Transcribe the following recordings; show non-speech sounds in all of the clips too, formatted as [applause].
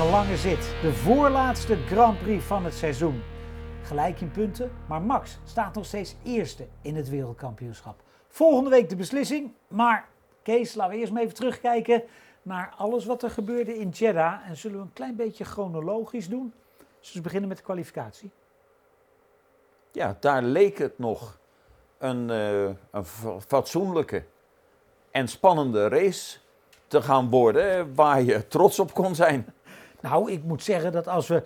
een lange zit. De voorlaatste Grand Prix van het seizoen. Gelijk in punten, maar Max staat nog steeds eerste in het wereldkampioenschap. Volgende week de beslissing, maar Kees, laten we eerst maar even terugkijken naar alles wat er gebeurde in Jeddah. En zullen we een klein beetje chronologisch doen. Dus we beginnen met de kwalificatie. Ja, daar leek het nog een, uh, een fatsoenlijke en spannende race te gaan worden waar je trots op kon zijn. Nou, ik moet zeggen dat als we.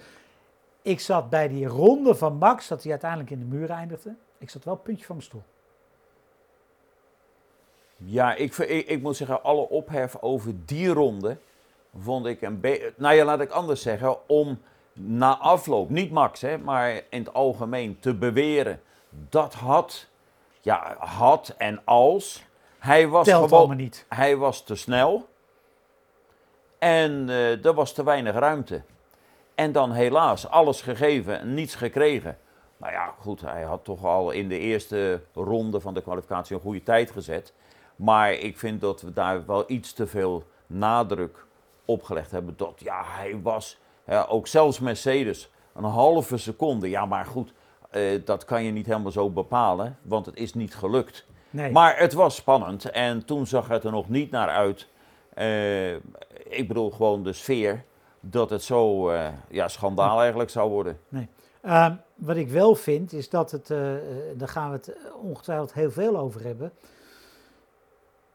Ik zat bij die ronde van Max, dat hij uiteindelijk in de muur eindigde. Ik zat wel een puntje van mijn stoel. Ja, ik, ik, ik moet zeggen, alle ophef over die ronde vond ik een beetje. Nou ja, laat ik anders zeggen. Om na afloop, niet Max, hè, maar in het algemeen te beweren. Dat had, ja, had en als. Hij was Telt gewoon. niet. Hij was te snel. En uh, er was te weinig ruimte. En dan helaas alles gegeven en niets gekregen. Nou ja, goed, hij had toch al in de eerste ronde van de kwalificatie een goede tijd gezet. Maar ik vind dat we daar wel iets te veel nadruk op gelegd hebben. Dat ja, hij was, ja, ook zelfs Mercedes, een halve seconde. Ja, maar goed, uh, dat kan je niet helemaal zo bepalen, want het is niet gelukt. Nee. Maar het was spannend en toen zag het er nog niet naar uit. Uh, ik bedoel gewoon de sfeer dat het zo uh, ja, schandaal eigenlijk zou worden. Nee. Uh, wat ik wel vind is dat het, uh, daar gaan we het ongetwijfeld heel veel over hebben.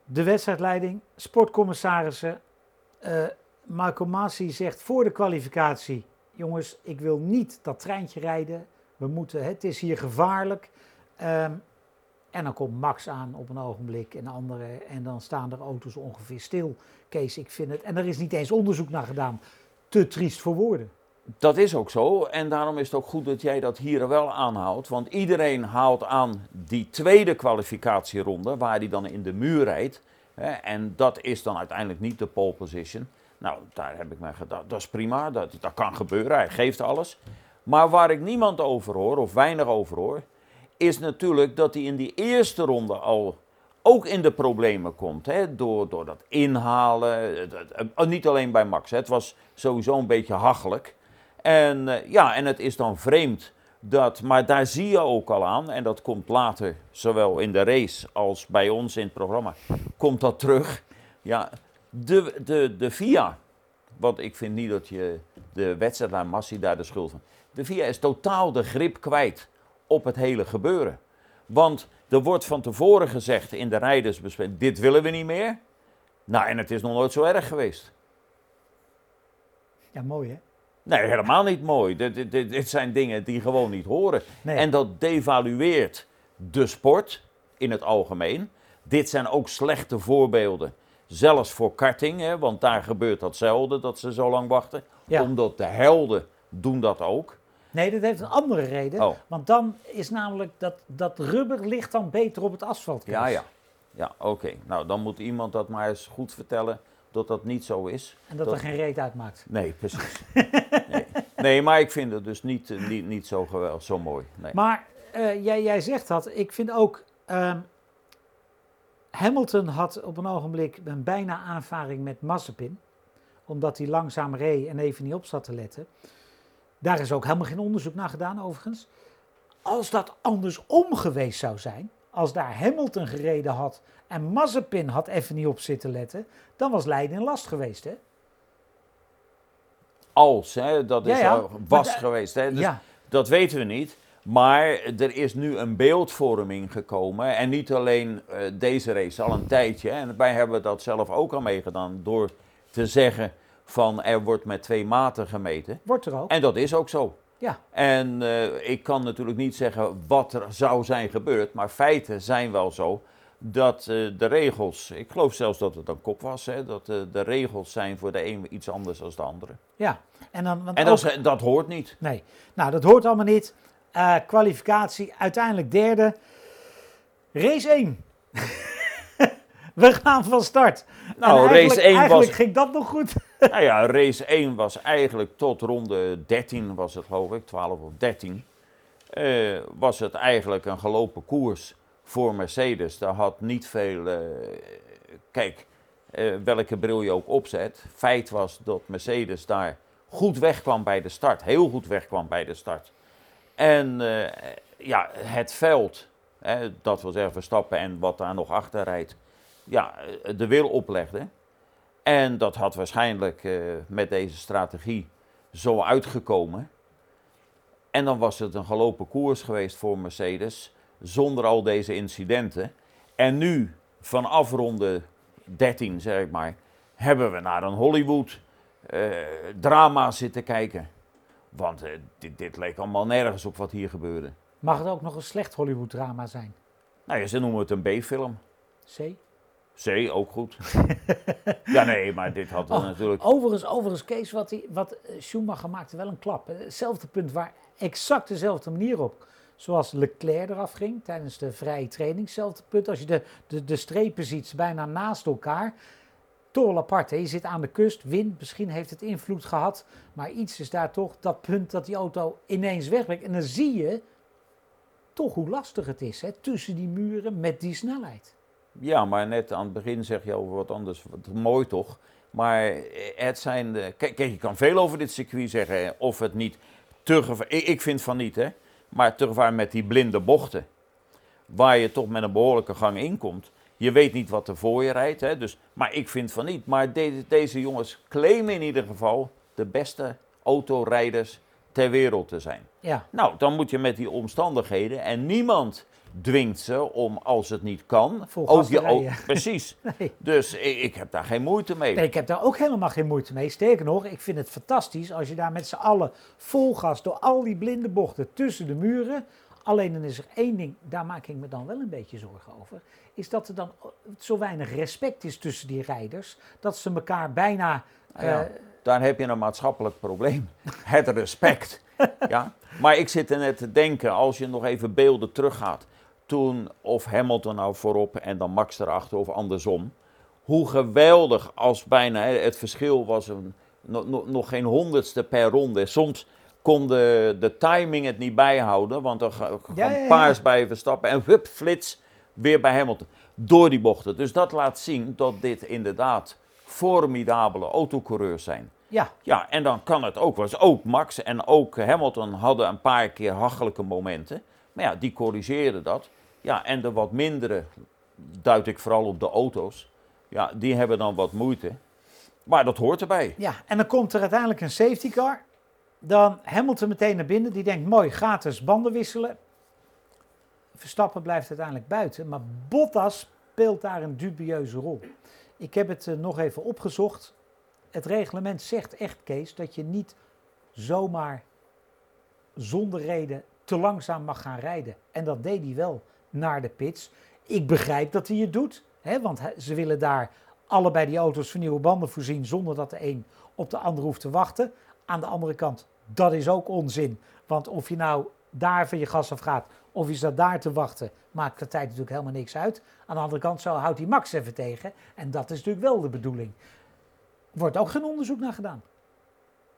De wedstrijdleiding, sportcommissarissen. Marco Masi zegt voor de kwalificatie: jongens, ik wil niet dat treintje rijden. We moeten, het is hier gevaarlijk. Um, en dan komt Max aan op een ogenblik en andere. En dan staan er auto's ongeveer stil. Kees, ik vind het. En er is niet eens onderzoek naar gedaan. Te triest voor woorden. Dat is ook zo. En daarom is het ook goed dat jij dat hier wel aanhoudt. Want iedereen haalt aan die tweede kwalificatieronde. Waar hij dan in de muur rijdt. En dat is dan uiteindelijk niet de pole position. Nou, daar heb ik me gedacht. Dat is prima. Dat, dat kan gebeuren. Hij geeft alles. Maar waar ik niemand over hoor, of weinig over hoor is natuurlijk dat hij in die eerste ronde al ook in de problemen komt. Hè? Door, door dat inhalen. Niet alleen bij Max. Hè? Het was sowieso een beetje hachelijk. En uh, ja, en het is dan vreemd dat. Maar daar zie je ook al aan. En dat komt later, zowel in de race als bij ons in het programma. Komt dat terug. Ja, de, de, de VIA. Want ik vind niet dat je de wedstrijd aan Massi daar de schuld van. De VIA is totaal de grip kwijt op het hele gebeuren. Want er wordt van tevoren gezegd in de rijdersbespreking, dit willen we niet meer. Nou, en het is nog nooit zo erg geweest. Ja, mooi hè? Nee, helemaal niet mooi. Dit, dit, dit, zijn dingen die gewoon niet horen. Nee. En dat devalueert de sport in het algemeen. Dit zijn ook slechte voorbeelden. Zelfs voor karting, hè, want daar gebeurt datzelfde, dat ze zo lang wachten. Ja. Omdat de helden doen dat ook. Nee, dat heeft een andere reden. Oh. Want dan is namelijk dat, dat rubber ligt dan beter op het asfalt. Ja, ja. Ja, oké. Nou, dan moet iemand dat maar eens goed vertellen dat dat niet zo is. En dat, er geen reet uitmaakt. Nee, precies. [laughs] nee. nee, maar ik vind het dus niet, eh, niet, niet zo geweldig, zo mooi. Nee. Maar uh, jij, jij zegt dat. Ik vind ook... Uh, Hamilton had op een ogenblik een bijna aanvaring met Mazepin. Omdat hij langzaam reed en even niet op zat te letten. Daar is ook helemaal geen onderzoek naar gedaan, overigens. Als dat andersom geweest zou zijn, als daar Hamilton gereden had en Mazepin had even niet op zitten letten, dan was Leiden in last geweest, hè? Als, hè, dat is Ja, ja. al- was Maar geweest. Hè, dus ja, Dat weten we niet. Maar er is nu een beeldvorming gekomen. En niet alleen eh, deze race, al een tijdje. En wij hebben dat zelf ook al meegedaan. Door te zeggen van er wordt met twee maten gemeten. wordt er ook. En dat is ook zo. Ja, En eh, ik kan natuurlijk niet zeggen wat er zou zijn gebeurd, maar feiten zijn wel zo dat eh, de regels, ik geloof zelfs dat het een kop was, hè, dat eh, de regels zijn voor de een iets anders dan de andere. ja. En, dan, want En ook- dat, is- dat hoort niet. Nee, nou dat hoort allemaal niet. Kwalificatie, uiteindelijk derde. Race 1. [laughs] We gaan van start. Nou, race 1 was- Eigenlijk ging dat nog goed. Nou ja, race 1 was eigenlijk tot ronde 13 was het geloof ik, 12 of 13. eh, was het eigenlijk een gelopen koers voor Mercedes. Daar had niet veel, eh, kijk, eh, welke bril je ook opzet. Feit was dat Mercedes daar goed wegkwam bij de start. Heel goed wegkwam bij de start. En ja, het veld, dat wil zeggen Verstappen en wat daar nog achter rijdt, ja, de wil oplegde. En dat had waarschijnlijk eh, met deze strategie zo uitgekomen. En dan was het een gelopen koers geweest voor Mercedes, zonder al deze incidenten. En nu, vanaf ronde 13, zeg ik maar, hebben we naar een Hollywood eh, drama zitten kijken. Want eh, dit, dit leek allemaal nergens op wat hier gebeurde. Mag het ook nog een slecht Hollywood drama zijn? Nou ja, ze noemen het een B-film. C? C, ook goed. [laughs] ja, nee, maar dit had Oh, natuurlijk... Overigens, overigens Kees, wat, die, wat eh, Schumacher maakte wel een klap. Hetzelfde punt waar exact dezelfde manier op. Zoals Leclerc eraf ging tijdens de vrije training. Hetzelfde punt. Als je de, de, de strepen ziet bijna naast elkaar. Toren apart. Hè. Je zit aan de kust, wind. Misschien heeft het invloed gehad. Maar iets is daar toch dat punt dat die auto ineens wegbrengt. En dan zie je toch hoe lastig het is. Hè, tussen die muren met die snelheid. Ja, maar net aan het begin zeg je over wat anders. Wat mooi toch? Maar het zijn. De, kijk, je kan veel over dit circuit zeggen. Of het niet te gevaar. Ik, vind van niet, hè? Maar te gevaar met die blinde bochten. Waar je toch met een behoorlijke gang inkomt. Je weet niet wat er voor je rijdt. Hè? Dus, maar ik vind van niet. Maar deze, deze jongens claimen in ieder geval de beste autorijders ter wereld te zijn. Ja, Nou, dan moet je met die omstandigheden. En niemand dwingt ze om, als het niet kan. Vol je au- rijden. Precies. [laughs] nee. Dus ik, ik heb daar geen moeite mee. Nee, ik heb daar ook helemaal geen moeite mee. Sterker nog, ik vind het fantastisch als je daar met z'n allen vol gas door al die blinde bochten tussen de muren. Alleen dan is er één ding, daar maak ik me dan wel een beetje zorgen over. Is dat er dan zo weinig respect is tussen die rijders. Dat ze elkaar bijna. Ja, eh, daar heb je een maatschappelijk probleem. Het respect. [laughs] ja? Maar ik zit er net te denken, als je nog even beelden teruggaat. Toen, of Hamilton nou voorop en dan Max erachter of andersom. Hoe geweldig als bijna, het verschil was een, no- no- nog geen honderdste per ronde. Soms kon de, de timing het niet bijhouden, want dan ga- kwam Ja, ja, ja. paars bij Verstappen en hup, flits, weer bij Hamilton. Door die bochten. Dus dat laat zien dat dit inderdaad formidabele autocoureurs zijn. ja, Ja, en dan kan het ook eens. Ook Max en ook Hamilton hadden een paar keer hachelijke momenten. Maar ja, die corrigeerden dat. Ja, en de wat mindere, duid ik vooral op de auto's. Ja, die hebben dan wat moeite. Maar dat hoort erbij. ja, en dan komt er uiteindelijk een safety car. Dan Hamilton meteen naar binnen. Die denkt, mooi, gratis banden wisselen. Verstappen blijft uiteindelijk buiten. Maar Bottas speelt daar een dubieuze rol. Ik heb het eh, nog even opgezocht. Het reglement zegt echt, Kees, dat je niet zomaar zonder reden te langzaam mag gaan rijden. En dat deed hij wel naar de pits. Ik begrijp dat hij het doet, hè, want hij- ze willen daar allebei die auto's van nieuwe banden voorzien zonder dat de een op de ander hoeft te wachten. Aan de andere kant, dat is ook onzin. Want of je nou daar van je gas af gaat of je staat daar te wachten, maakt de tijd natuurlijk helemaal niks uit. Aan de andere kant zo houdt die Max even tegen. En dat is natuurlijk wel de bedoeling. Wordt ook geen onderzoek naar gedaan.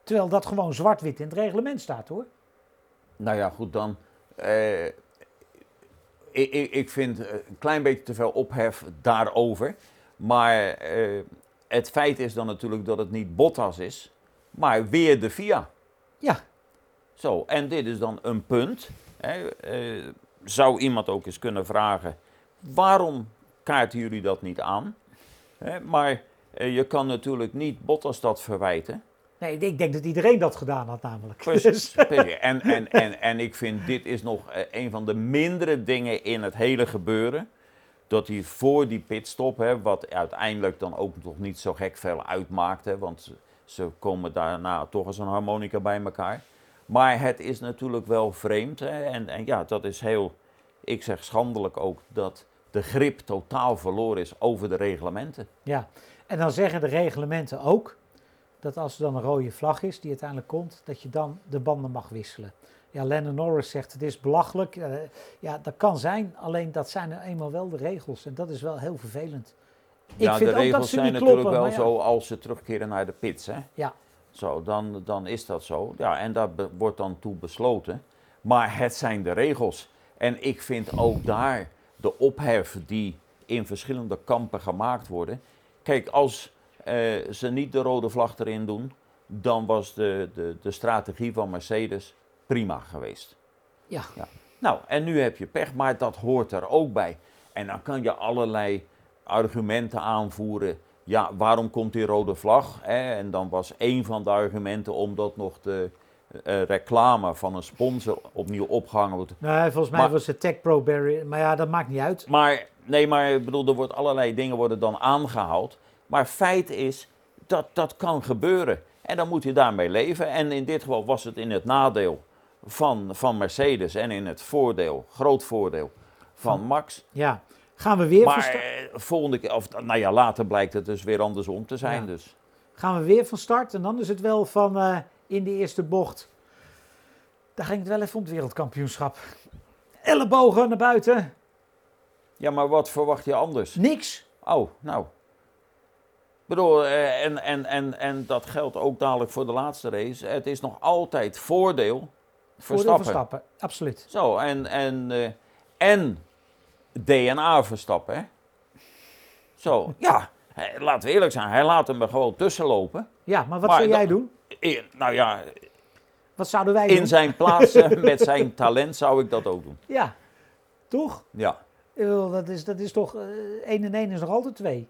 Terwijl dat gewoon zwart-wit in het reglement staat hoor. Nou ja, goed dan. eh, ik, ik, ik vind eh, een klein beetje te veel ophef daarover. Maar eh, het feit is dan natuurlijk dat het niet Bottas is, maar weer de FIA. Ja, Zo, en dit is dan een punt. Hè, eh, zou iemand ook eens kunnen vragen: waarom kaarten jullie dat niet aan? Hè, maar je kan natuurlijk niet Bottas dat verwijten. Nee, ik denk dat iedereen dat gedaan had namelijk. Precies. En, en, en, en ik vind dit is nog eh, een van de mindere dingen in het hele gebeuren. Dat hij voor die pitstop, hè, wat uiteindelijk dan ook nog niet zo gek veel uitmaakt. Hè, want ze- ze komen daarna toch als een harmonica bij elkaar. Maar het is natuurlijk wel vreemd. Hè, en, en ja, dat is heel, ik zeg schandelijk ook, dat de grip totaal verloren is over de reglementen. Ja, en dan zeggen de reglementen ook dat als er dan een rode vlag is die uiteindelijk komt, dat je dan de banden mag wisselen. Ja, Lennon Norris zegt het is belachelijk. Eh, ja, dat kan zijn, alleen dat zijn nou eenmaal wel de regels en dat is wel heel vervelend. ja, de ook dat regels ze zijn niet natuurlijk kloppen, wel ja. zo als ze terugkeren naar de pits. Hè? Ja, Zo, dan, dan is dat zo. Ja, en daar be- wordt dan toe besloten. Maar het zijn de regels. En ik vind ook daar de ophef die in verschillende kampen gemaakt worden. Kijk, als eh, ze niet de rode vlag erin doen, dan was de, de, de strategie van Mercedes prima geweest. Ja. ja. Nou, en nu heb je pech, maar dat hoort er ook bij. En dan kan je allerlei argumenten aanvoeren. Ja, waarom komt die rode vlag? Hè? En dan was een van de argumenten omdat nog de uh, reclame van een sponsor opnieuw opgehangen wordt. Nee, volgens mij Maar- was het Tech Pro Barrier. Maar ja, dat maakt niet uit. Maar nee, maar ik bedoel, er wordt allerlei dingen worden dan aangehaald. Maar feit is dat dat kan gebeuren. En dan moet je daarmee leven. En in dit geval was het in het nadeel van, van Mercedes en in het voordeel, groot voordeel van Max. Ja. Gaan we weer, van, Maar eh, volgende keer, of nou ja, later blijkt het dus weer andersom te zijn. Ja. Dus. gaan we weer van start. En dan is het wel van eh, in de eerste bocht. Daar ging het wel even om het wereldkampioenschap. Ellebogen naar buiten. Ja, maar wat verwacht je anders? Niks. Oh, nou. Bedoel, eh, en, en, en, en dat geldt ook dadelijk voor de laatste race. Het is nog altijd voordeel Voordeel Verstappen. Verstappen. Absoluut. Zo, en, en, eh, en DNA Verstappen, hè? Zo, [laughs] ja, laten we eerlijk zijn, hij laat hem er gewoon tussen lopen. Ja, maar wat Maar zou jij doen? In- nou ja, Wat zouden wij doen? in zijn plaats, eh, [laughs] met zijn talent, zou ik dat ook doen. Ja. Toch? Ja, Dat is, dat is toch... eh 1 en 1 is nog altijd 2.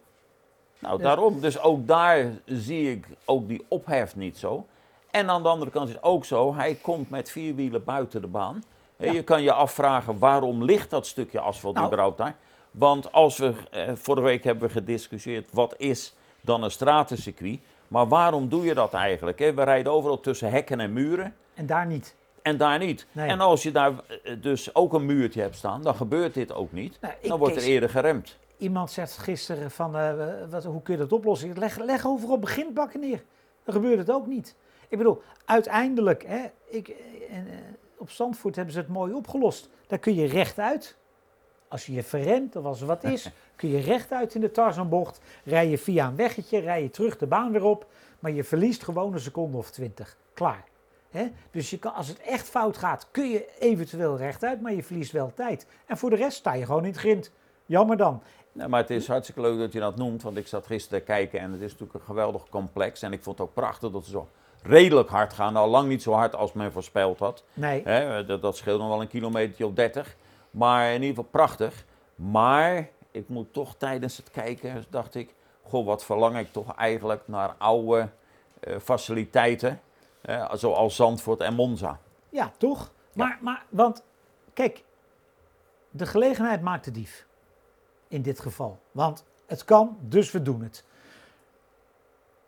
Nou Dus- daarom. Dus ook daar zie ik ook die ophef niet zo. En aan de andere kant is het ook zo, hij komt met vier wielen buiten de baan. Ja. Je kan je afvragen, waarom ligt dat stukje asfalt Nou. überhaupt daar? Want als we, eh, vorige week hebben we gediscussieerd, wat is dan een stratencircuit? Maar waarom doe je dat eigenlijk? Hè? We rijden overal tussen hekken en muren. En daar niet. En daar niet. Nee. En als je daar eh, dus ook een muurtje hebt staan, dan gebeurt dit ook niet. Nou, Dan wordt er eerder geremd. Iemand zegt gisteren van, eh, wat, hoe kun je dat oplossen? Leg, leg overal beginbakken neer. Dan gebeurt het ook niet. Ik bedoel, uiteindelijk, hè, ik, eh, en, eh, op Zandvoort hebben ze het mooi opgelost. Daar kun je rechtuit. Als je je verremt of als er wat is, [laughs] kun je rechtuit in de Tarzanbocht. Rij je via een weggetje, rij je terug de baan weer op. Maar je verliest gewoon een seconde of twintig. Klaar. Hè? Dus je kan, als het echt fout gaat, kun je eventueel rechtuit, maar je verliest wel tijd. En voor de rest sta je gewoon in het grind. Jammer dan. Nee, maar het is hartstikke leuk dat je dat noemt, want ik zat gisteren te kijken en het is natuurlijk een geweldig complex. En ik vond het ook prachtig dat ze zo redelijk hard gaan. Nou, lang niet zo hard als men voorspeld had. Nee, dat, dat scheelt nog wel een kilometer of 30. Maar in ieder geval prachtig. Maar ik moet toch tijdens het kijken, dacht ik, goh, wat verlang ik toch eigenlijk naar oude eh, faciliteiten. zoals Zandvoort en Monza. ja, toch? Maar, maar, want, kijk, de gelegenheid maakt de dief. In dit geval. Want het kan, dus we doen het.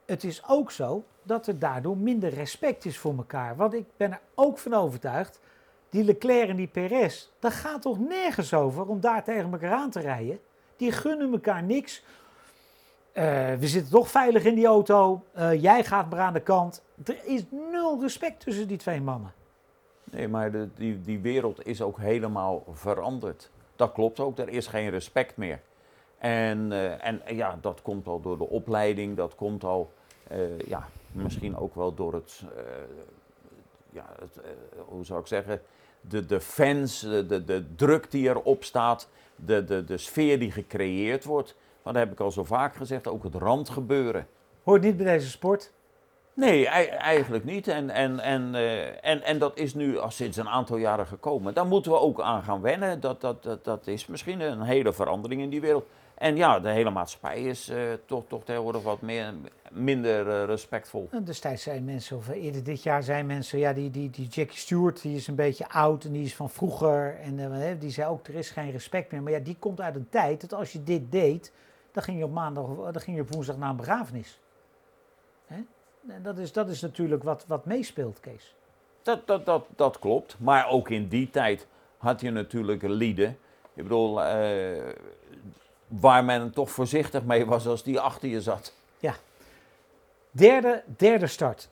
Het is ook zo dat er daardoor minder respect is voor elkaar. Want ik ben er ook van overtuigd, die Leclerc en die Perez, dat gaat toch nergens over om daar tegen elkaar aan te rijden. Die gunnen elkaar niks. Eh, we zitten toch veilig in die auto. Eh, jij gaat maar aan de kant. Er is nul respect tussen die twee mannen. Nee, maar de, die, die wereld is ook helemaal veranderd. Dat klopt ook, er is geen respect meer. En, eh, en ja, dat komt al door de opleiding, dat komt al, eh, ja, misschien ook wel door het, eh, ja, het, hoe zou ik zeggen, de, de fans, de, de, de druk die erop staat, de, de, de sfeer die gecreëerd wordt. Want dat heb ik al zo vaak gezegd, ook het randgebeuren. Hoort niet bij deze sport. Nee, ei- eigenlijk niet. En, en, en, eh, en, en dat is nu al sinds een aantal jaren gekomen. Daar moeten we ook aan gaan wennen. Dat, dat, dat, dat is misschien een hele verandering in die wereld. En ja, de hele maatschappij is eh, toch, toch tegenwoordig wat meer, minder eh, respectvol. En Destijds zijn mensen, eerder dit jaar zijn mensen, ja, die, die, die Jackie Stewart, die is een beetje oud en die is van vroeger. En die zei ook, er is geen respect meer. Maar ja, die komt uit een tijd dat als je dit deed, dan ging je op maandag, dan ging je op woensdag naar een begrafenis. En dat is, dat is natuurlijk wat, wat meespeelt, Kees. Dat, dat, dat, dat klopt. Maar ook in die tijd had je natuurlijk lieden. Ik bedoel, eh, waar men toch voorzichtig mee was als die achter je zat. Derde, derde start.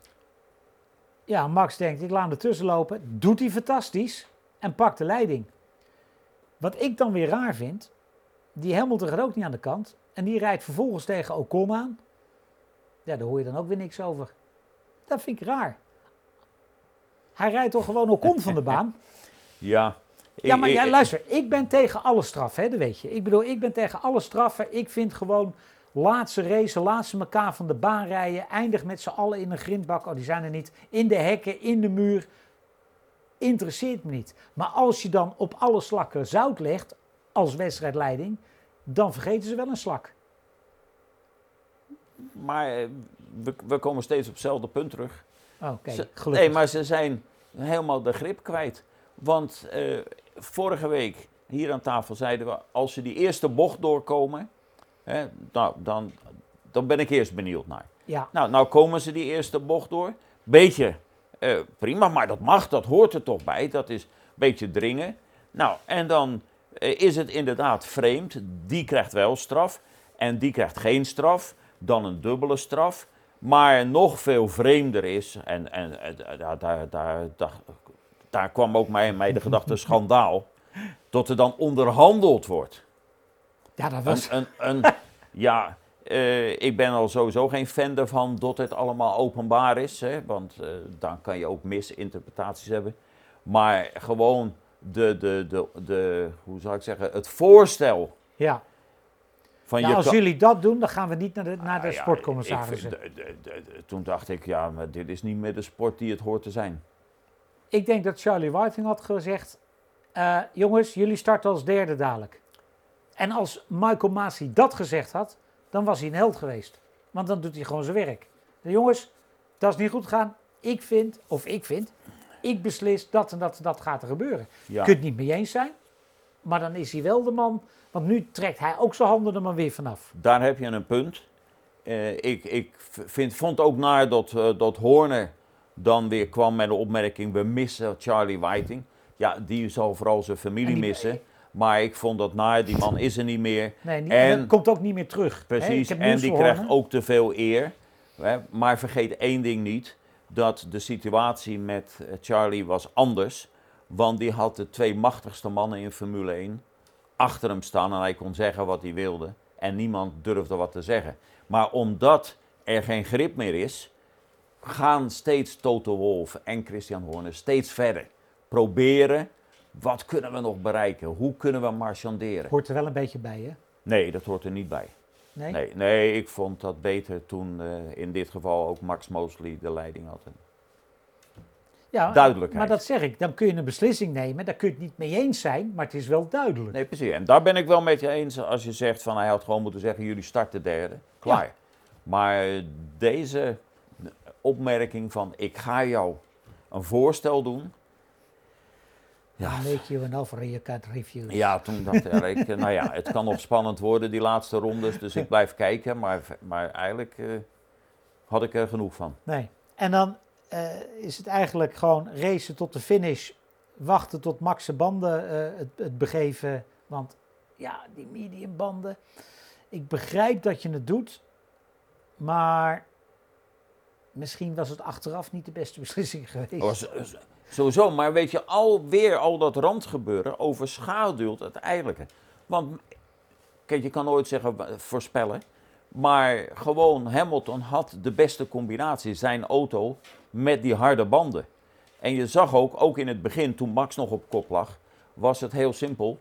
Ja, Max denkt, ik laat hem ertussen lopen. Doet hij fantastisch en pakt de leiding. Wat ik dan weer raar vind, die Hamilton gaat ook niet aan de kant. En die rijdt vervolgens tegen Ocon aan. Ja, daar hoor je dan ook weer niks over. Dat vind ik raar. Hij rijdt toch gewoon Ocon van de baan? [laughs] Ja. Ja, Ik- maar ja, luister, ik ben tegen alle straffen, hè, dat weet je. Ik bedoel, ik ben tegen alle straffen. Ik vind gewoon, Laatste race, laatste elkaar van de baan rijden. Eindig met z'n allen in een grindbak. Oh, die zijn er niet. In de hekken, in de muur. Interesseert me niet. Maar als je dan op alle slakken zout legt als wedstrijdleiding, dan vergeten ze wel een slak. Maar eh, we, we komen steeds op hetzelfde punt terug. Oké, Ze- gelukkig. Nee, maar ze zijn helemaal de grip kwijt. Want eh, vorige week hier aan tafel zeiden we, als ze die eerste bocht doorkomen, hè, nou, dan, dan ben ik eerst benieuwd naar. Ja, Nou, nou komen ze die eerste bocht door. Beetje eh, prima, maar dat mag, dat hoort er toch bij. Dat is een beetje dringen. Nou, en dan is het inderdaad vreemd. Die krijgt wel straf en die krijgt geen straf. Dan een dubbele straf. Maar nog veel vreemder is, en, en eh, daar, daar, daar, daar, daar kwam ook mij, mij de [laughs] gedachte schandaal, dat er dan onderhandeld wordt. ja dat was... Een, een, een, [laughs] ja, eh, ik ben al sowieso geen fan ervan dat het allemaal openbaar is. Hè, want eh, dan kan je ook misinterpretaties hebben. Maar gewoon de, de, de, de, hoe zou ik zeggen, het voorstel ja. Van je als kan- jullie dat doen, dan gaan we niet naar de, naar de Ah, ja, de- toen dacht ik, ja, maar dit is niet meer de sport die het hoort te zijn. Ik denk dat Charlie Whiting had gezegd: eh, Jongens, jullie starten als derde dadelijk. En als Michael Masi dat gezegd had, dan was hij een held geweest. Want dan doet hij gewoon zijn werk. De jongens, dat is niet goed gegaan. Ik vind, of ik vind, ik beslis dat en dat en dat gaat er gebeuren. Ja. Je kunt het niet mee eens zijn, maar dan is hij wel de man. Want nu trekt hij ook zijn handen er maar weer vanaf. Daar heb je een punt. Eh, ik ik vind, vond ook naar dat, eh, dat Horner dan weer kwam met de opmerking: we missen Charlie Whiting. Ja, die zal vooral zijn familie En die- missen. Maar ik vond dat naar, die man is er niet meer. Nee, niet, En- komt ook niet meer terug. Precies, en die krijgt Horner. ook te veel eer. Hè. Maar vergeet één ding niet: dat de situatie met eh, Charlie was anders. Want die had de twee machtigste mannen in Formule 1 achter hem staan en hij kon zeggen wat hij wilde. En niemand durfde wat te zeggen. Maar omdat er geen grip meer is, gaan steeds Toto Wolff en Christian Horner steeds verder. Proberen, wat kunnen we nog bereiken? Hoe kunnen we marchanderen? Hoort er wel een beetje bij, hè? Nee, dat hoort er niet bij. Nee? Nee, nee ik vond dat beter toen eh, in dit geval ook Max Mosley de leiding had. Ja, Duidelijkheid. Maar dat zeg ik, dan kun je een beslissing nemen, daar kun je het niet mee eens zijn, maar het is wel duidelijk. Nee, precies. En daar ben ik wel met je eens als je zegt van hij had gewoon moeten zeggen jullie starten derde. Klaar. Maar deze opmerking van ik ga jou een voorstel doen. Ja, Make you an offer you can't refuse. ja toen dacht ik, eh, nou ja, het kan nog spannend worden die laatste rondes, dus ik blijf kijken. Maar, maar eigenlijk eh, had ik er genoeg van. Nee. En dan eh, is het eigenlijk gewoon racen tot de finish, wachten tot Max zijn banden eh, het, het begeven. Want ja, die medium banden, ik begrijp dat je het doet, maar misschien was het achteraf niet de beste [laughs] beslissing geweest. Was, eh, sowieso, maar weet je, alweer al dat randgebeuren overschaduwt het eigenlijke. Want, kijk, je kan nooit zeggen voorspellen. Maar gewoon Hamilton had de beste combinatie, zijn auto, met die harde banden. En je zag ook, ook in het begin, toen Max nog op kop lag, was het heel simpel.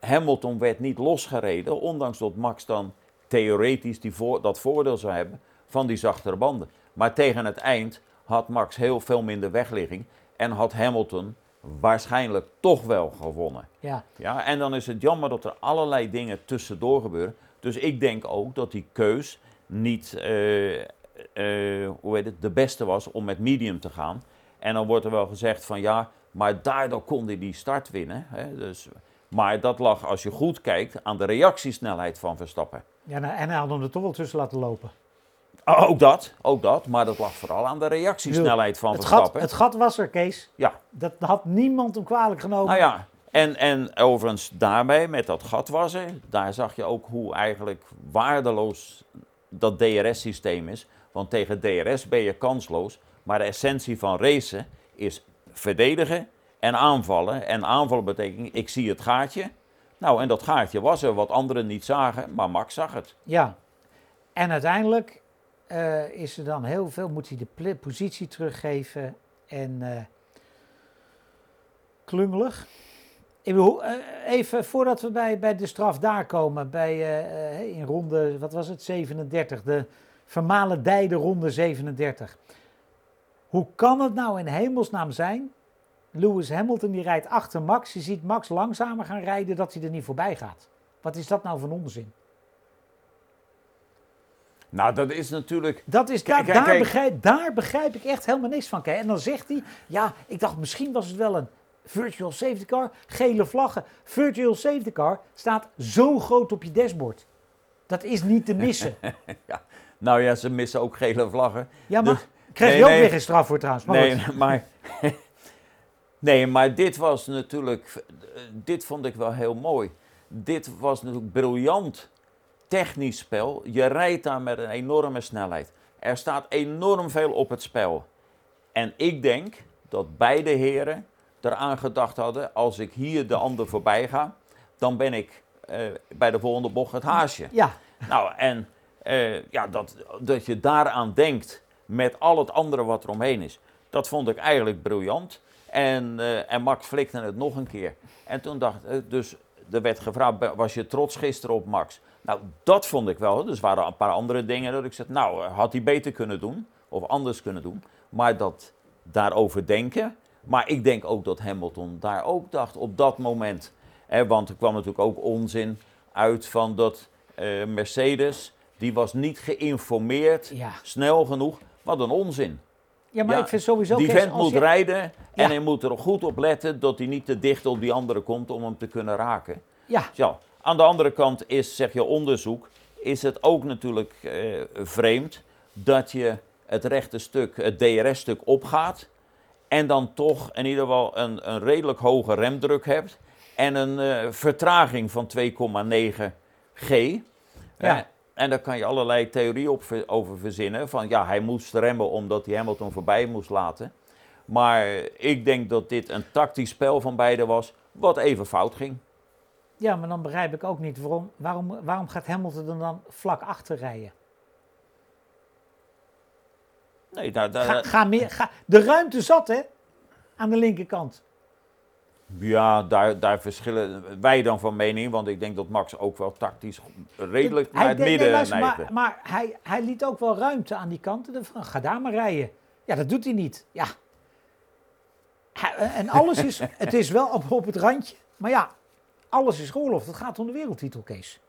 Hamilton werd niet losgereden, ondanks dat Max dan theoretisch die voor, dat voordeel zou hebben van die zachtere banden. Maar tegen het eind had Max heel veel minder wegligging en had Hamilton waarschijnlijk toch wel gewonnen. Ja, Ja, en dan is het jammer dat er allerlei dingen tussendoor gebeuren. Dus ik denk ook dat die keus niet eh, eh, hoe heet het, de beste was om met medium te gaan. En dan wordt er wel gezegd van ja, maar daardoor kon hij die start winnen. Hè? Dus, maar dat lag, als je goed kijkt, aan de reactiesnelheid van Verstappen. ja nou, en hij had hem er toch wel tussen laten lopen. Oh, Ook dat, ook dat, maar dat lag vooral aan de reactiesnelheid van Het gat, Verstappen. het gat was er, Kees. Ja, Dat had niemand hem kwalijk genomen. Nou ja, en, en overigens daarbij, met dat gatwassen, daar zag je ook hoe eigenlijk waardeloos dat DRS-systeem is. Want tegen DRS ben je kansloos, maar de essentie van racen is verdedigen en aanvallen. En aanvallen betekent, ik zie het gaatje. Nou, en dat gaatje was er, wat anderen niet zagen, maar Max zag het. Ja, en uiteindelijk eh, is er dan heel veel, moet hij de positie teruggeven en eh, klungelig. Eh, even voordat we bij, bij de straf daar komen, bij, eh, eh, in ronde, wat was het, 37, de vermalendijde ronde 37. Hoe kan het nou in hemelsnaam zijn? Lewis Hamilton die rijdt achter Max, je ziet Max langzamer gaan rijden dat hij er niet voorbij gaat. Wat is dat nou voor onzin? Nou, dat is natuurlijk. Dat is, daar, begrijp, daar begrijp ik echt helemaal niks van. En dan zegt hij, ja, ik dacht misschien was het wel een virtual safety car, gele vlaggen. Virtual safety car staat zo groot op je dashboard. Dat is niet te missen. [laughs] Nou ja, ze missen ook gele vlaggen. Ja, maar Dus- krijg je ook nee. weer geen straf voor trouwens. Maar nee, [laughs] maar. nee, maar dit was natuurlijk. Dit vond ik wel heel mooi. Dit was natuurlijk briljant technisch spel. Je rijdt daar met een enorme snelheid. Er staat enorm veel op het spel. En ik denk dat beide heren eraan gedacht hadden: als ik hier de ander voorbij ga, dan ben ik eh, bij de volgende bocht het haasje. Ja, Nou, en eh, ja, dat, dat je daaraan denkt met al het andere wat er omheen is, dat vond ik eigenlijk briljant. En, eh, en Max flikte het nog een keer. En toen dacht ik, dus er werd gevraagd, "Ben- was je trots gisteren op Max? Nou, dat vond ik wel. Dus waren een paar andere dingen dat ik zei, nou, had hij beter kunnen doen of anders kunnen doen. Maar dat daarover denken. Maar ik denk ook dat Hamilton daar ook dacht op dat moment. Hè, want er kwam natuurlijk ook onzin uit van dat eh, Mercedes, die was niet geïnformeerd ja. snel genoeg. Wat een onzin. ja maar Ja, ik vind sowieso... Die vent moet je- rijden en Ja. hij moet er goed op letten dat hij niet te dicht op die andere komt om hem te kunnen raken. Ja, Ja, aan de andere kant is, zeg je onderzoek, is het ook natuurlijk eh, vreemd dat je het rechte stuk, het DRS-stuk opgaat en dan toch in ieder geval een, een redelijk hoge remdruk hebt en een eh, vertraging van 2,9 G. Ja. Eh, en daar kan je allerlei theorieën op, ver- over verzinnen. Van ja, hij moest remmen omdat hij Hamilton voorbij moest laten. Maar ik denk dat dit een tactisch spel van beiden was, wat even fout ging. ja, maar dan begrijp ik ook niet waarom, waarom, waarom gaat Hamilton er dan vlak achter rijden? Nee, daar, daar, Ga, ga meer, ga, de ruimte zat hè, aan de linkerkant. Ja, daar, daar verschillen wij dan van mening. Want ik denk dat Max ook wel tactisch redelijk naar het nee, midden neigde. maar, maar hij, hij liet ook wel ruimte aan die kanten. Van, ga daar maar rijden. Ja, dat doet hij niet. Ja. En alles is, [laughs] het is wel op, op het randje. Maar ja, alles is geoorloofd. Het gaat om de wereldtitel, Kees.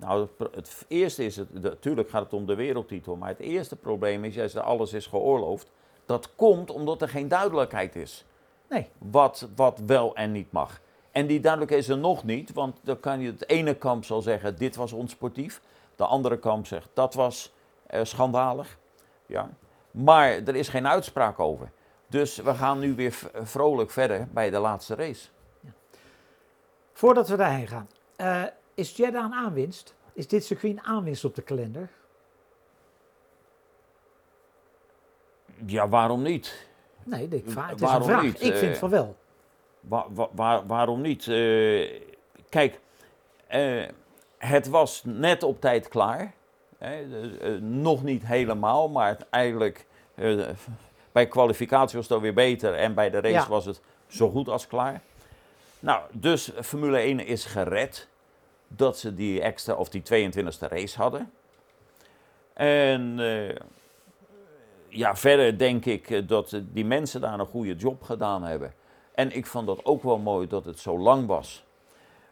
Nou, het, eerste is, het, natuurlijk gaat het om de wereldtitel. Maar het eerste probleem is, jij zegt alles is geoorloofd. Dat komt omdat er geen duidelijkheid is. Nee. Wat, wat wel en niet mag. En die duidelijkheid is er nog niet. Want dan kan je het ene kamp zal zeggen, dit was onsportief. De andere kamp zegt, dat was eh, schandalig. Ja. Maar er is geen uitspraak over. Dus we gaan nu weer vrolijk verder bij de laatste race. Voordat we daarheen gaan. eh, is Jeddah een aanwinst? Is dit circuit een aanwinst op de kalender? Ja, waarom niet? Nee, ik vraag, het is Waarom een vraag. niet? Ik Eh, vind van wel. Wa- wa- waar- waarom niet? Eh, kijk, eh, het was net op tijd klaar. Hè, eh, eh, nog niet helemaal, maar eigenlijk eh, bij kwalificatie was het weer beter en bij de race Ja. was het zo goed als klaar. Nou, dus Formule 1 is gered dat ze die extra of die 22e race hadden. En eh, ja, verder denk ik eh, dat die mensen daar een goede job gedaan hebben. En ik vond dat ook wel mooi dat het zo lang was.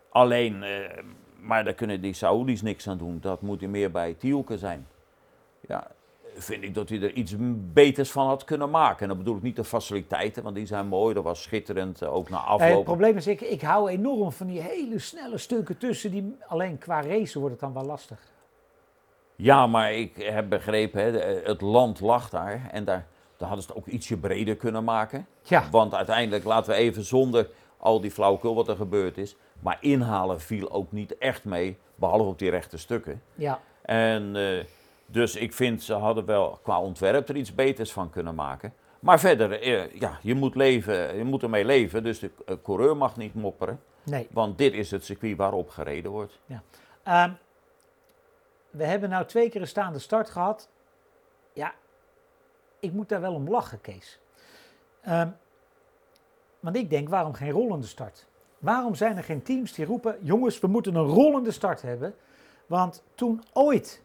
Alleen, eh, maar daar kunnen die Saoedi's niks aan doen. Dat moet meer bij Tielke zijn. Ja, vind ik dat hij er iets beters van had kunnen maken. En dan bedoel ik niet de faciliteiten, want die zijn mooi. Dat was schitterend, eh, ook na Eh, het afloop. probleem is, ik, ik hou enorm van die hele snelle stukken tussen. Die, alleen qua race wordt het dan wel lastig. Ja, maar ik heb begrepen, hè, de- het land lag daar. En daar, daar hadden ze het ook ietsje breder kunnen maken. Ja, Want uiteindelijk laten we even zonder al die flauwekul wat er gebeurd is. Maar inhalen viel ook niet echt mee, behalve op die rechte stukken. ja. En eh, dus ik vind ze hadden wel qua ontwerp er iets beters van kunnen maken. Maar verder, eh, ja, je moet, leven, je moet ermee leven. Dus de eh, coureur mag niet mopperen. nee. Want dit is het circuit waarop gereden wordt. Ehm, we hebben nou twee keer een staande start gehad. Ja, ik moet daar wel om lachen, Kees. Ehm, want ik denk, waarom geen rollende start? Waarom zijn er geen teams die roepen: jongens, we moeten een rollende start hebben? Want toen ooit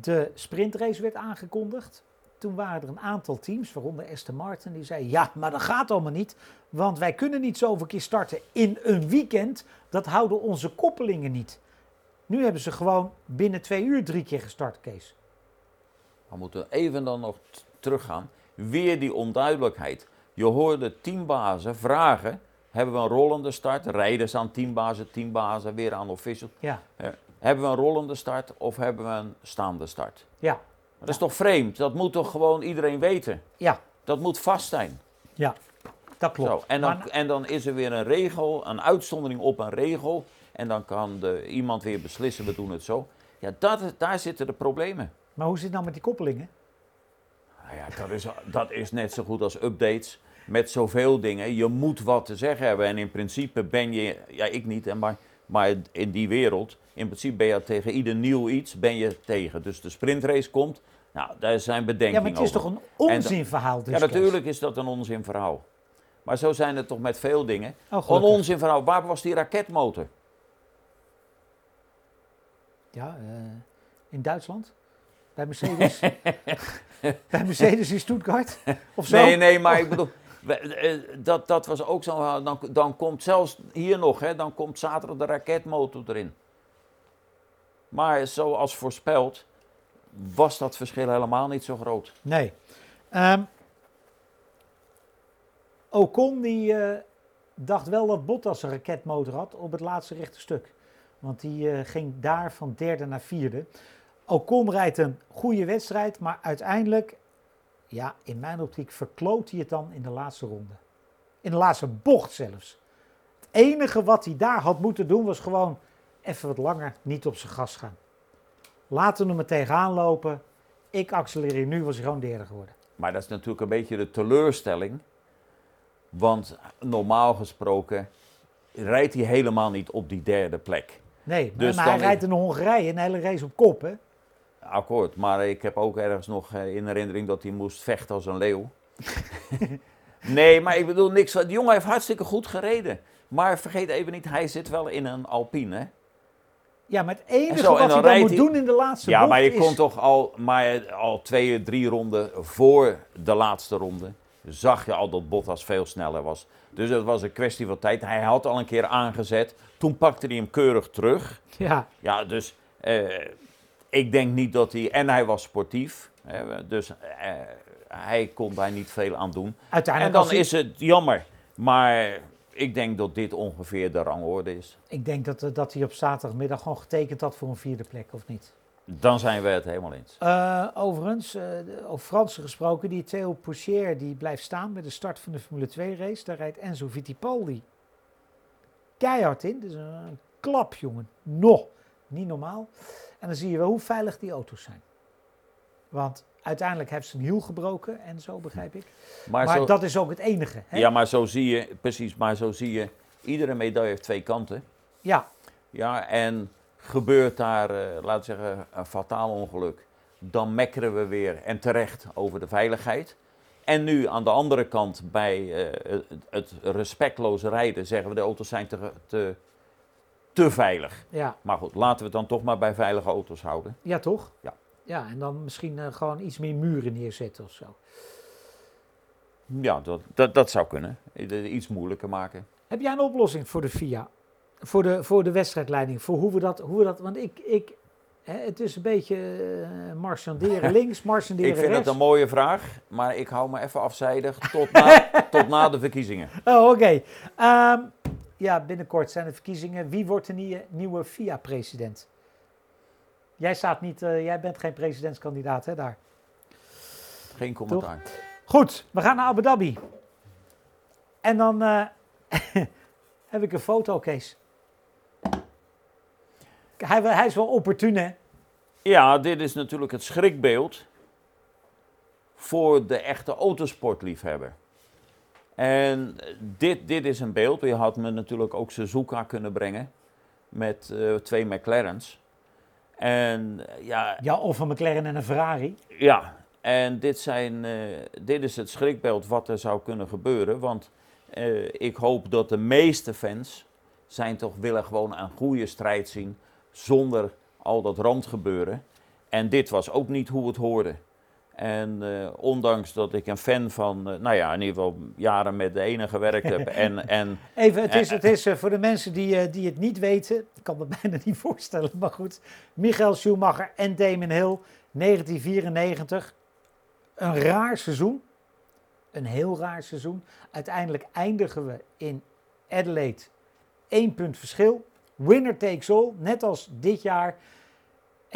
de sprintrace werd aangekondigd, toen waren er een aantal teams, waaronder Aston Martin, die zei: ja, maar dat gaat allemaal niet, want wij kunnen niet zoveel keer starten in een weekend. Dat houden onze koppelingen niet. Nu hebben ze gewoon binnen twee uur drie keer gestart, Kees. We moeten even dan nog teruggaan. Weer die onduidelijkheid. Je hoorde teambazen vragen: hebben we een rollende start? Rijders aan teambazen, teambazen weer aan officials. Ja, hebben we een rollende start of hebben we een staande start? ja, Dat is toch vreemd? Dat moet toch gewoon iedereen weten? ja, Dat moet vast zijn. ja. Dat klopt. Zo, en, dan, Maar- en dan is er weer een regel, een uitzondering op een regel. En dan kan de, iemand weer beslissen, we doen het zo. Ja, dat, daar zitten de problemen. maar hoe zit het nou met die koppelingen? Nou ja, dat is, dat is net zo goed als updates. Met zoveel dingen. Je moet wat te zeggen hebben. En in principe ben je, ja ik niet, en maar, maar in die wereld. In principe ben je tegen ieder nieuw iets ben je tegen. Dus de sprintrace komt. Nou, daar zijn Ja, bedenkingen maar het is over. toch een onzinverhaal dus, Ja, natuurlijk is dat een onzinverhaal. Maar zo zijn het toch met veel dingen. Oh, Een onzinverhaal. Waar was die raketmotor? Ja, eh, in Duitsland. Bij Mercedes. [laughs] Bij Mercedes in Stuttgart. Of zo. Nee, nee, maar ik bedoel, dat, dat was ook zo. eh, Dan, dan komt zelfs hier nog, hè, dan komt zaterdag de raketmotor erin. Maar zoals voorspeld, was dat verschil helemaal niet zo groot. Nee. Ehm, Ocon die eh, dacht wel dat Bottas een raketmotor had op het laatste rechte stuk. Want die eh, ging daar van derde naar vierde. Ocon rijdt een goede wedstrijd, maar uiteindelijk, ja, in mijn optiek verkloot hij het dan in de laatste ronde. In de laatste bocht zelfs. Het enige wat hij daar had moeten doen was gewoon even wat langer niet op zijn gas gaan. Laten we hem er tegenaan lopen. Ik accelereer nu, was hij gewoon derde geworden. Maar dat is natuurlijk een beetje de teleurstelling. Want normaal gesproken rijdt hij helemaal niet op die derde plek. Nee, maar, Dus maar hij rijdt in Hongarije een hele race op kop, hè? Akkoord, maar ik heb ook ergens nog eh, in herinnering dat hij moest vechten als een leeuw. [laughs] nee, maar ik bedoel niks. Die jongen heeft hartstikke goed gereden. Maar vergeet even niet, hij zit wel in een Alpine. Hè? Ja, maar het enige en wat dan hij dan moet hij- doen in de laatste Ja, bocht maar je is... kon toch al, maar al twee, drie ronden voor de laatste ronde. Zag je al dat Bottas veel sneller was. Dus het was een kwestie van tijd. Hij had al een keer aangezet. Toen pakte hij hem keurig terug. Ja, Ja, dus eh, ik denk niet dat hij. En hij was sportief. dus eh, hij kon daar niet veel aan doen. En uiteindelijk dan als hij- is het jammer. Maar ik denk dat dit ongeveer de rangorde is. Ik denk dat, eh, dat hij op zaterdagmiddag gewoon getekend had voor een vierde plek, of niet? Dan zijn we het helemaal eens. Eh, overigens, de- over Fransen gesproken, die Theo Pourchaire die blijft staan bij de start van de Formule 2 race. Daar rijdt Enzo Fittipaldi keihard in. Dus een klap, jongen. Nog. Niet normaal. En dan zie je wel hoe veilig die auto's zijn. Want uiteindelijk heeft ze een hiel gebroken en zo, begrijp ik. Maar, Maar, zo, dat is ook het enige. Hè? ja, maar zo zie je, precies, maar zo zie je, iedere medaille heeft twee kanten. ja, Ja, en gebeurt daar, eh laten we zeggen, een fataal ongeluk, dan mekkeren we weer en terecht over de veiligheid. En nu aan de andere kant, bij eh, het, het respectloze rijden, zeggen we de auto's zijn te, te, te veilig. ja. Maar goed, laten we het dan toch maar bij veilige auto's houden. Ja, toch? Ja. Ja, en dan misschien eh, gewoon iets meer muren neerzetten of zo. Ja, dat, dat, dat zou kunnen. I- Iets moeilijker maken. Heb jij een oplossing voor de FIA? Voor de, voor de wedstrijdleiding? Voor hoe we dat... Hoe we dat want ik... ik hè, het is een beetje eh marchanderen [laughs] links, marchanderen Ik vind rechts. het een mooie vraag, maar ik hou me even afzijdig tot na, [laughs] tot na de verkiezingen. Oh, oké. Ehm, ja, binnenkort zijn de verkiezingen. Wie wordt de nieuwe, nieuwe FIA-president? Jij staat niet... eh, jij bent geen presidentskandidaat, hè, daar. Geen commentaar. Goed, we gaan naar Abu Dhabi. En dan eh, [laughs] heb ik een foto, Kees. Hij, hij is wel opportun, hè? Ja, dit is natuurlijk het schrikbeeld voor de echte autosportliefhebber. En dit, dit is een beeld. Je had me natuurlijk ook Suzuka kunnen brengen met eh, twee McLaren's. En eh, ja, Ja, of een McLaren en een Ferrari. ja, en dit, zijn, eh, dit is het schrikbeeld wat er zou kunnen gebeuren. Want ik hoop dat de meeste fans zijn toch willen gewoon een goede strijd zien zonder al dat randgebeuren. En dit was ook niet hoe het hoorde. En eh, ondanks dat ik een fan van, eh, nou ja, in ieder geval jaren met de ene gewerkt heb. en, [laughs] en, Even, het is, het is eh, voor de mensen die, eh, die het niet weten, ik kan me [laughs] bijna niet voorstellen, maar goed. Michael Schumacher en Damon Hill, 1994. Een raar seizoen. Een heel raar seizoen. Uiteindelijk eindigen we in Adelaide. Eén punt verschil. Winner takes all, net als dit jaar.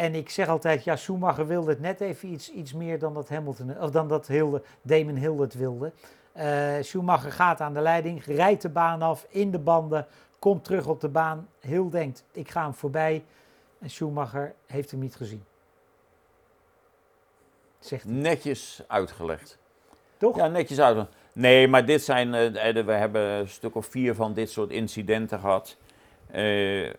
En ik zeg altijd, ja, Schumacher wilde het net even iets, iets meer dan dat, Hamilton, of dan dat Hilde, Damon Hill het wilde. Eh, Schumacher gaat aan de leiding, rijdt de baan af, in de banden, komt terug op de baan. Hill denkt, ik ga hem voorbij. En Schumacher heeft hem niet gezien. Zegt hij, netjes uitgelegd. toch? Ja, netjes uitgelegd. Nee, maar dit zijn, eh, we hebben een stuk of vier van dit soort incidenten gehad. Eh,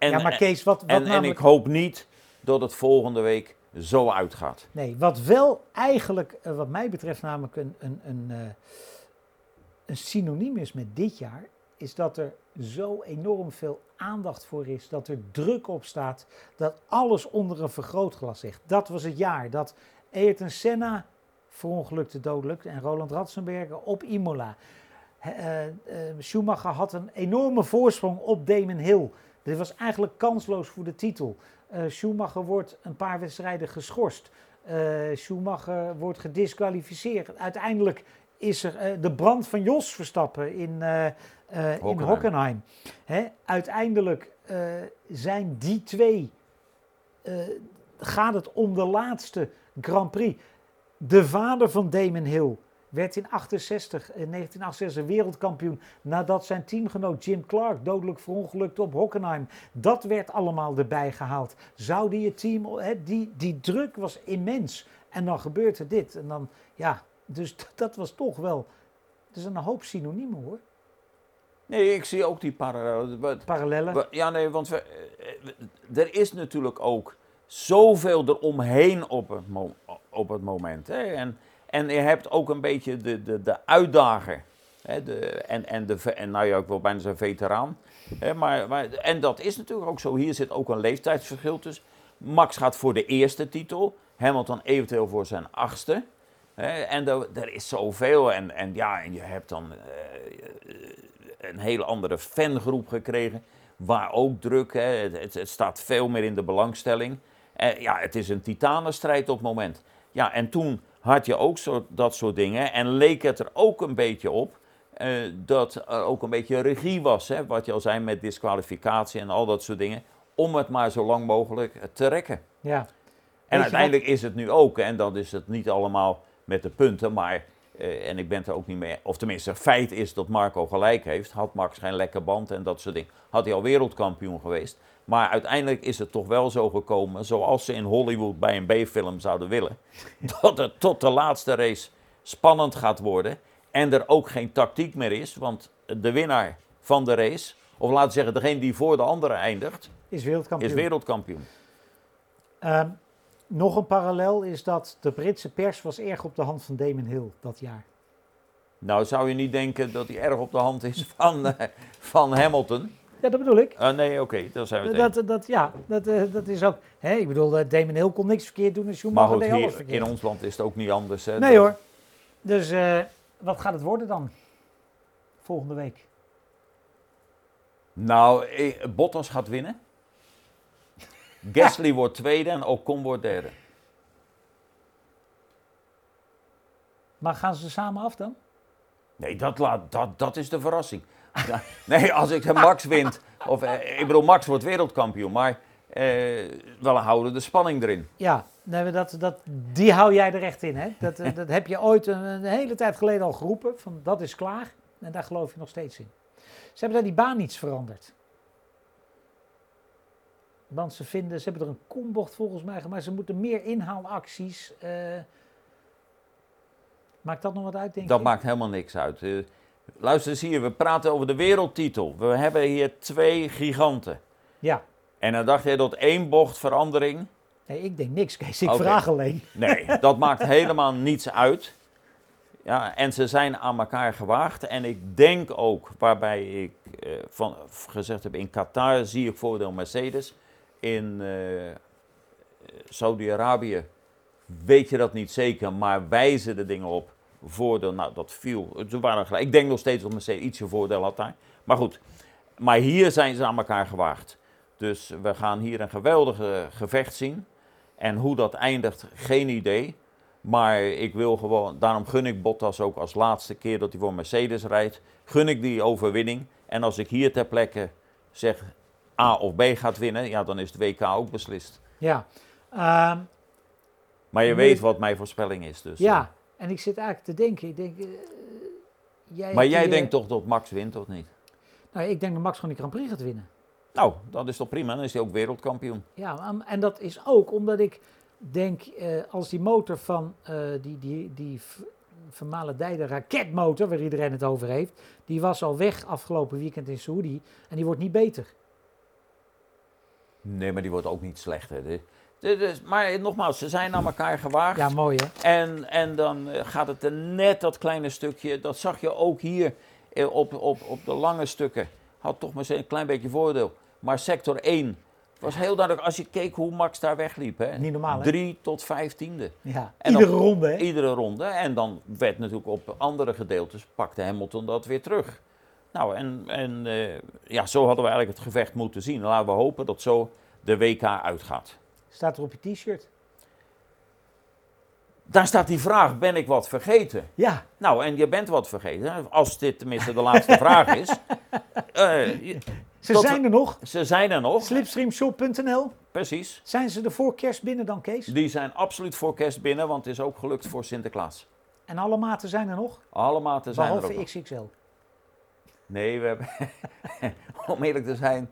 en, ja, maar Kees, wat, wat en, en namelijk... ik hoop niet dat het volgende week zo uitgaat. Nee, wat wel eigenlijk, eh, wat mij betreft, namelijk een, een, een, eh, een synoniem is met dit jaar, is dat er zo enorm veel aandacht voor is, dat er druk op staat, dat alles onder een vergrootglas ligt. Dat was het jaar dat Ayrton Senna verongelukte dodelijk en Roland Ratzenberger op Imola. Eh, Schumacher had een enorme voorsprong op Damon Hill. Dit was eigenlijk kansloos voor de titel. Eh, Schumacher wordt een paar wedstrijden geschorst. Eh, Schumacher wordt gedisqualificeerd. Uiteindelijk is er eh, de brand van Jos Verstappen in, eh, in Hockenheim. Hè? Uiteindelijk zijn die twee, gaat het om de laatste Grand Prix. De vader van Damon Hill werd in 68, in 1968 wereldkampioen nadat zijn teamgenoot Jim Clark dodelijk verongelukte op Hockenheim. Dat werd allemaal erbij gehaald. Zou die het team, hè, die, die druk was immens. En dan gebeurt er dit. En dan, ja, dus [laughs] dat was toch wel, er is een hoop synoniemen hoor, Nee, ik zie ook die parallellen. Ja, nee, want we, eh, er is natuurlijk ook zoveel eromheen op het, op het moment. Hè? En, en je hebt ook een beetje de, de, de uitdager. Hè? De, en, en, de, en nou ja, ik wil bijna zeggen veteraan. Hè? Maar, maar, en dat is natuurlijk ook zo. Hier zit ook een leeftijdsverschil tussen. Max gaat voor de eerste titel. Hamilton eventueel voor zijn achtste. Hè? En er, is zoveel. En, en ja, en je hebt dan eh, een hele andere fangroep gekregen. Waar ook druk, hè, het, het, het staat veel meer in de belangstelling. Eh, ja, het is een titanenstrijd op het moment. Ja, en toen had je ook zo, dat soort dingen. En leek het er ook een beetje op eh, dat er ook een beetje regie was. Hè, wat je al zei met disqualificatie en al dat soort dingen. Om het maar zo lang mogelijk te rekken. Ja. En uiteindelijk is het nu ook, en dat is het niet allemaal met de punten, maar, eh, en ik ben het er ook niet mee, of tenminste, feit is dat Marco gelijk heeft. Had Max geen lekke band en dat soort dingen, had hij al wereldkampioen geweest. Maar uiteindelijk is het toch wel zo gekomen, zoals ze in Hollywood bij een B-film zouden willen, [laughs] dat het tot de laatste race spannend gaat worden en er ook geen tactiek meer is, want de winnaar van de race, of laten we zeggen, degene die voor de andere eindigt, Is wereldkampioen. is wereldkampioen. Ehm, nog een parallel is dat de Britse pers was erg op de hand van Damon Hill dat jaar. Nou, zou je niet denken dat hij erg op de hand is van, eh, van Hamilton? Ja, dat bedoel ik. Ah, nee, oké, daar zijn we het. Dat, dat, ja, dat, eh, dat is ook. Hè, ik bedoel, eh, Damon Hill kon niks verkeerd doen en Maar Schumacher goed, deed alles verkeerd. in ons land is het ook niet anders. Hè, nee Dat- hoor. Dus eh, wat gaat het worden dan? Volgende week. Nou, Bottas gaat winnen. [laughs] Gasly wordt tweede en Ocon wordt derde. Maar gaan ze samen af dan? Nee, dat, laat, dat, dat is de verrassing. Nee, als ik Max wint, of eh, ik bedoel, Max wordt wereldkampioen, maar eh, wel houden de spanning erin. Ja, nee, dat, dat, die hou jij er echt in. Hè? Dat, eh, dat heb je ooit een, een hele tijd geleden al geroepen. Van dat is klaar. En daar geloof je nog steeds in. Ze hebben daar die baan iets veranderd. Want ze vinden, ze hebben er een kombocht volgens mij gemaakt. Ze moeten meer inhaalacties. eh maakt dat nog wat uit, denk Dat je? maakt helemaal niks uit. Luister eens hier, we praten over de wereldtitel. We hebben hier twee giganten. Ja, En dan dacht jij dat één bocht verandering. nee, ik denk niks, Kees. Ik vraag alleen. Nee, dat maakt helemaal niets uit. Ja, en ze zijn aan elkaar gewaagd. En ik denk ook, waarbij ik eh, van, gezegd heb, in Qatar zie ik voordeel Mercedes. In eh, Saudi-Arabië weet je dat niet zeker, maar wijzen de dingen op. Voordeel, nou dat viel. Ze waren gelijk. Ik denk nog steeds dat Mercedes ietsje voordeel had daar. Maar goed, maar hier zijn ze aan elkaar gewaagd. Dus we gaan hier een geweldige gevecht zien. En hoe dat eindigt, geen idee. Maar ik wil gewoon, daarom gun ik Bottas ook als laatste keer dat hij voor Mercedes rijdt. Gun ik die overwinning. En als ik hier ter plekke zeg A of B gaat winnen, ja, dan is de WK ook beslist. Ja. Uh, maar je weet wat mijn voorspelling is. Dus, ja, eh. En ik zit eigenlijk te denken. Ik denk, uh, jij maar jij denkt toch dat Max wint, of niet? Nou, ik denk dat Max gewoon die Grand Prix gaat winnen. Nou, dat is toch prima, dan is hij ook wereldkampioen. Ja, en dat is ook omdat ik denk, uh, als die motor van uh, die, die, die vermalendijde raketmotor, waar iedereen het over heeft, die was al weg afgelopen weekend in Saoedi en die wordt niet beter. Nee, maar die wordt ook niet slechter. De, de, maar nogmaals, ze zijn aan elkaar gewaagd. Ja, mooi hè. En, en dan eh, gaat het er net dat kleine stukje, dat zag je ook hier op, op, op de lange stukken, had toch maar een klein beetje voordeel. Maar sector 1 was heel duidelijk, als je keek hoe Max daar wegliep. Hè? Niet normaal, hè? Drie tot vijftiende. Ja, en iedere dan, ronde, hè? Iedere ronde. En dan werd natuurlijk op andere gedeeltes, pakte Hamilton dat weer terug. Nou, en, en uh, ja, zo hadden we eigenlijk het gevecht moeten zien. Laten we hopen dat zo de WK uitgaat. Staat er op je t-shirt? Daar staat die vraag, ben ik wat vergeten? Ja. Nou, en je bent wat vergeten, als dit tenminste de laatste vraag is. [laughs] Uh, ze zijn er nog. Ze zijn er nog. Slipstreamshop.nl. Precies. Zijn ze er voor kerst binnen dan, Kees? Die zijn absoluut voor kerst binnen, want het is ook gelukt voor Sinterklaas. En alle maten zijn er nog? Alle maten zijn Behalve er ook XXL. Nog. Nee, we hebben, [laughs] om eerlijk te zijn,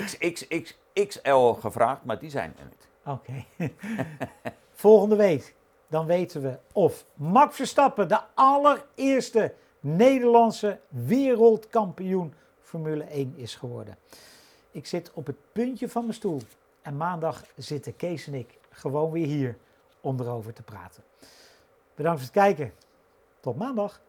XXXL gevraagd, maar die zijn er niet. Oké. [laughs] Volgende week, dan weten we of Max Verstappen de allereerste Nederlandse wereldkampioen Formule 1 is geworden. Ik zit op het puntje van mijn stoel en maandag zitten Kees en ik gewoon weer hier om erover te praten. Bedankt voor het kijken. Tot maandag.